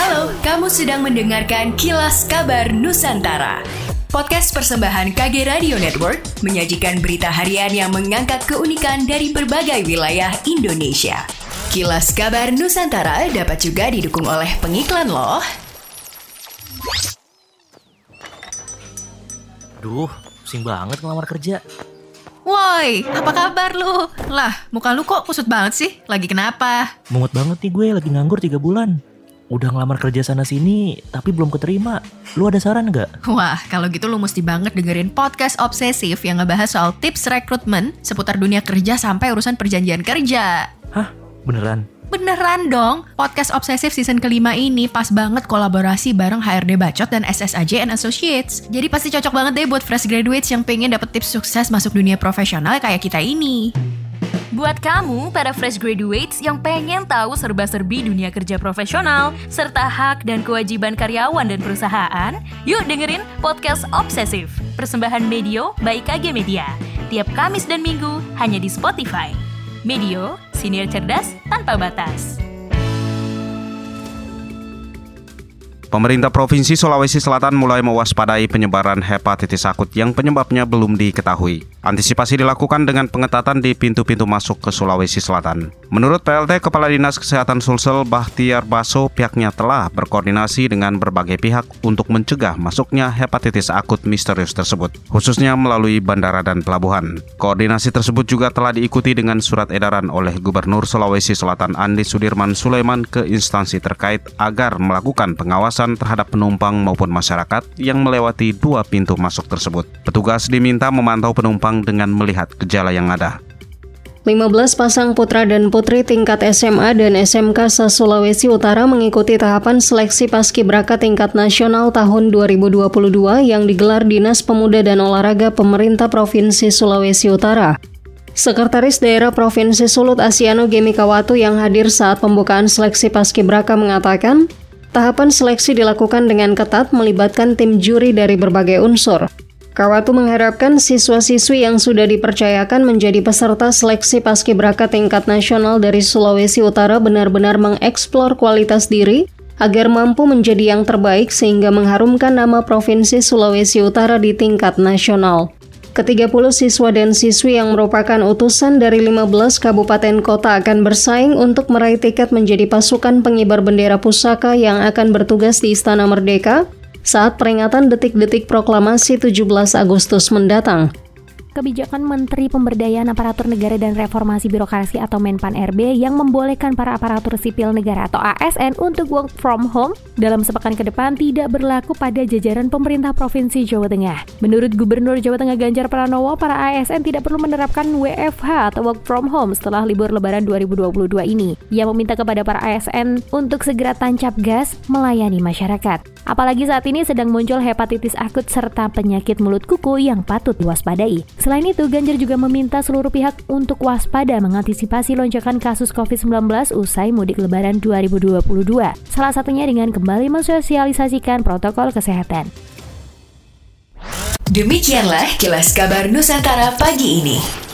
Halo, kamu sedang mendengarkan Kilas Kabar Nusantara. Podcast persembahan KG Radio Network menyajikan berita harian yang mengangkat keunikan dari berbagai wilayah Indonesia. Kilas Kabar Nusantara dapat juga didukung oleh pengiklan loh. Duh, pusing banget ngelamar kerja. Woi, apa kabar lu? Lah, muka lu kok kusut banget sih? Lagi kenapa? Mumet banget nih gue lagi nganggur 3 bulan. Udah ngelamar kerja sana sini, tapi belum keterima. Lu ada saran nggak? Wah, kalau gitu lu mesti banget dengerin podcast obsesif yang ngebahas soal tips rekrutmen seputar dunia kerja sampai urusan perjanjian kerja. Hah? Beneran? Beneran dong, podcast obsesif season kelima ini pas banget kolaborasi bareng HRD Bacot dan SSAJ and Associates. Jadi pasti cocok banget deh buat fresh graduates yang pengen dapet tips sukses masuk dunia profesional kayak kita ini. Buat kamu, para fresh graduates yang pengen tahu serba-serbi dunia kerja profesional, serta hak dan kewajiban karyawan dan perusahaan, yuk dengerin Podcast Obsesif, persembahan Medio by KG Media. Tiap Kamis dan Minggu, hanya di Spotify. Medio, siniar cerdas tanpa batas. Pemerintah Provinsi Sulawesi Selatan mulai mewaspadai penyebaran hepatitis akut yang penyebabnya belum diketahui. Antisipasi dilakukan dengan pengetatan di pintu-pintu masuk ke Sulawesi Selatan. Menurut PLT Kepala Dinas Kesehatan Sulsel Bahtiar Baso, pihaknya telah berkoordinasi dengan berbagai pihak untuk mencegah masuknya hepatitis akut misterius tersebut, khususnya melalui bandara dan pelabuhan. Koordinasi tersebut juga telah diikuti dengan surat edaran oleh Gubernur Sulawesi Selatan Andi Sudirman Sulaiman ke instansi terkait agar melakukan pengawasan pengawasan terhadap penumpang maupun masyarakat yang melewati dua pintu masuk tersebut. Petugas diminta memantau penumpang dengan melihat gejala yang ada. 15 pasang putra dan putri tingkat SMA dan SMK se-Sulawesi Utara mengikuti tahapan seleksi paskibraka tingkat nasional tahun 2022 yang digelar Dinas Pemuda dan Olahraga Pemerintah Provinsi Sulawesi Utara. Sekretaris Daerah Provinsi Sulut Asiano Gemikawatu yang hadir saat pembukaan seleksi paskibraka mengatakan, Tahapan seleksi dilakukan dengan ketat melibatkan tim juri dari berbagai unsur. Kawatu mengharapkan siswa-siswi yang sudah dipercayakan menjadi peserta seleksi paskibraka tingkat nasional dari Sulawesi Utara benar-benar mengeksplor kualitas diri agar mampu menjadi yang terbaik sehingga mengharumkan nama Provinsi Sulawesi Utara di tingkat nasional. Ke-30 siswa dan siswi yang merupakan utusan dari 15 kabupaten kota akan bersaing untuk meraih tiket menjadi pasukan pengibar bendera pusaka yang akan bertugas di Istana Merdeka saat peringatan detik-detik proklamasi 17 Agustus mendatang kebijakan Menteri Pemberdayaan Aparatur Negara dan Reformasi Birokrasi atau Menpan RB yang membolehkan para aparatur sipil negara atau ASN untuk work from home dalam sepekan ke depan tidak berlaku pada jajaran pemerintah Provinsi Jawa Tengah. Menurut Gubernur Jawa Tengah Ganjar Pranowo, para ASN tidak perlu menerapkan WFH atau work from home setelah libur lebaran 2022 ini. Ia meminta kepada para ASN untuk segera tancap gas melayani masyarakat. Apalagi saat ini sedang muncul hepatitis akut serta penyakit mulut kuku yang patut diwaspadai. Selain itu, Ganjar juga meminta seluruh pihak untuk waspada mengantisipasi lonjakan kasus COVID-19 usai mudik lebaran 2022. Salah satunya dengan kembali mensosialisasikan protokol kesehatan. Demikianlah kilas kabar Nusantara pagi ini.